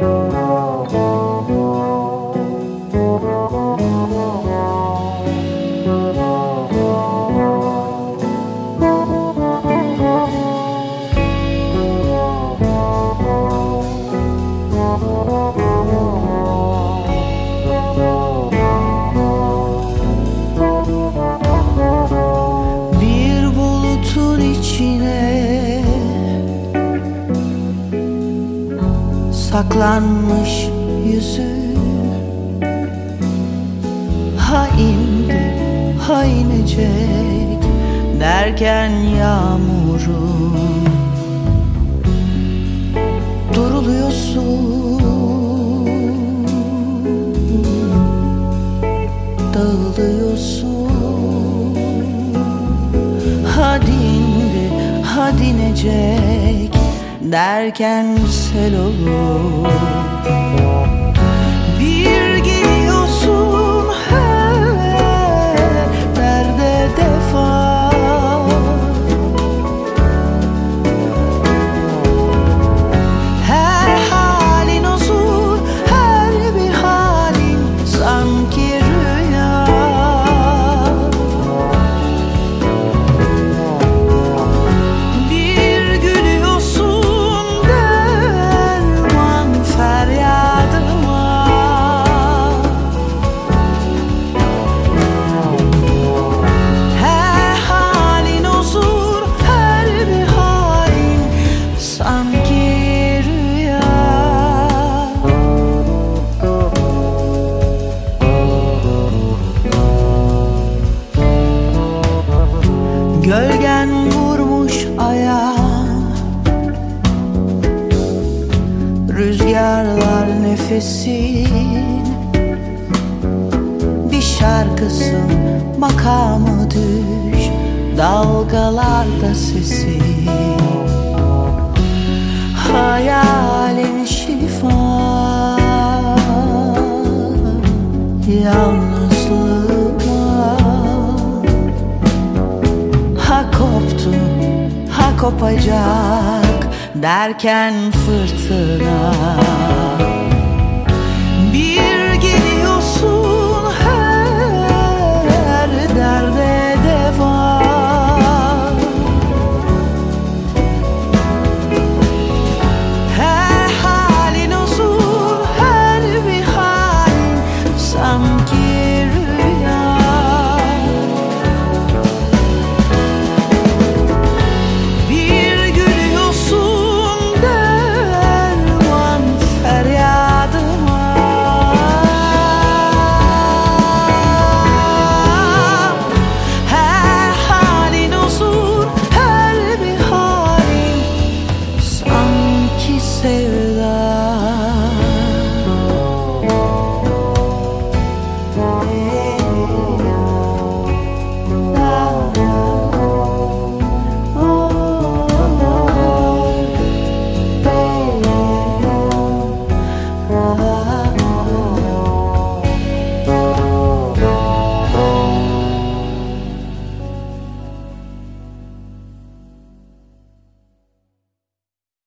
Bir Saklanmış yüzü. Ha indi ha inecek Derken yağmurun Duruluyorsun Dağılıyorsun. Hadi indi, hadi inecek Derken sel olur Gölgen vurmuş aya. Rüzgarlar nefesin. Bir şarkısın makamı düş. Dalgalarda sesin Hayalin şifa. Yalnızlığa kopacak derken fırtına. Bir